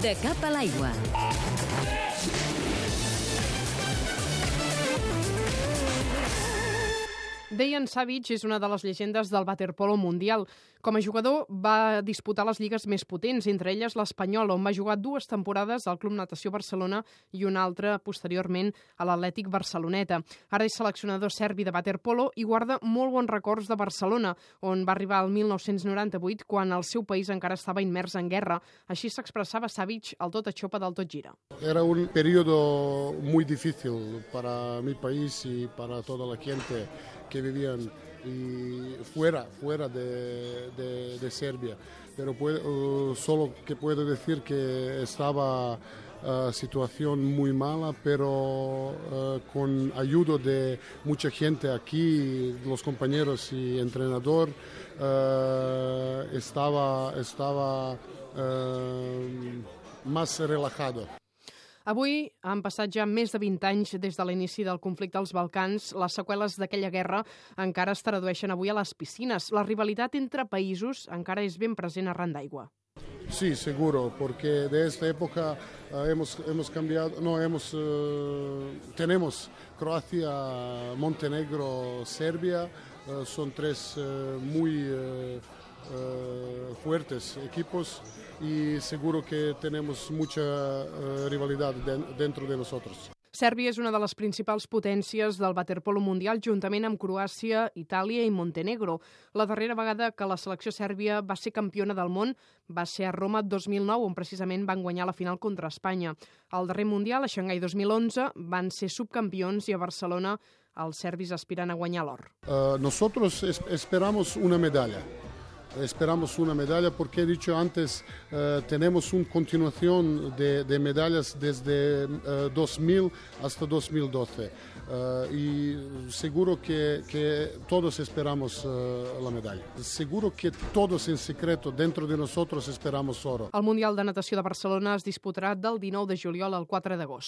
De cap a l'aigua. Dejan Savic és una de les llegendes del waterpolo mundial. Com a jugador va disputar les lligues més potents, entre elles l'Espanyol, on va jugar dues temporades al Club Natació Barcelona i una altra posteriorment a l'Atlètic Barceloneta. Ara és seleccionador serbi de waterpolo i guarda molt bons records de Barcelona, on va arribar el 1998 quan el seu país encara estava immers en guerra. Així s'expressava Savic al tot a xopa del tot gira. Era un periodo muy difícil para mi país y para toda la gente que vivían fuera, fuera de, de, Serbia. Pero solo que puedo decir que estaba uh, situación muy mala, pero uh, con ayuda de mucha gente aquí, los compañeros y entrenador, estaba, estaba más relajado. Avui han passat ja més de 20 anys des de l'inici del conflicte als Balcans. Les seqüeles d'aquella guerra encara es tradueixen avui a les piscines. La rivalitat entre països encara és ben present arran d'aigua. Sí, seguro, porque de esta época uh, hemos, hemos cambiado, no, hemos, uh, tenemos Croacia, Montenegro, Serbia, uh, son tres muy fuertes equipos y seguro que tenemos mucha uh, rivalidad de, dentro de nosotros. Sèrbia és una de les principals potències del waterpolo mundial juntament amb Croàcia, Itàlia i Montenegro. La darrera vegada que la selecció sèrbia va ser campiona del món va ser a Roma 2009, on precisament van guanyar la final contra Espanya. Al darrer Mundial, a Xangai 2011, van ser subcampions i a Barcelona els serbis aspiren a guanyar l'or. Uh, nosotros es esperamos una medalla. Esperamos una medalla porque he dicho antes, eh, tenemos una continuación de, de medallas desde eh, 2000 hasta 2012 eh, y seguro que, que todos esperamos la medalla. Seguro que todos en secreto dentro de nosotros esperamos oro. El Mundial de Natació de Barcelona es disputarà del 19 de juliol al 4 d'agost.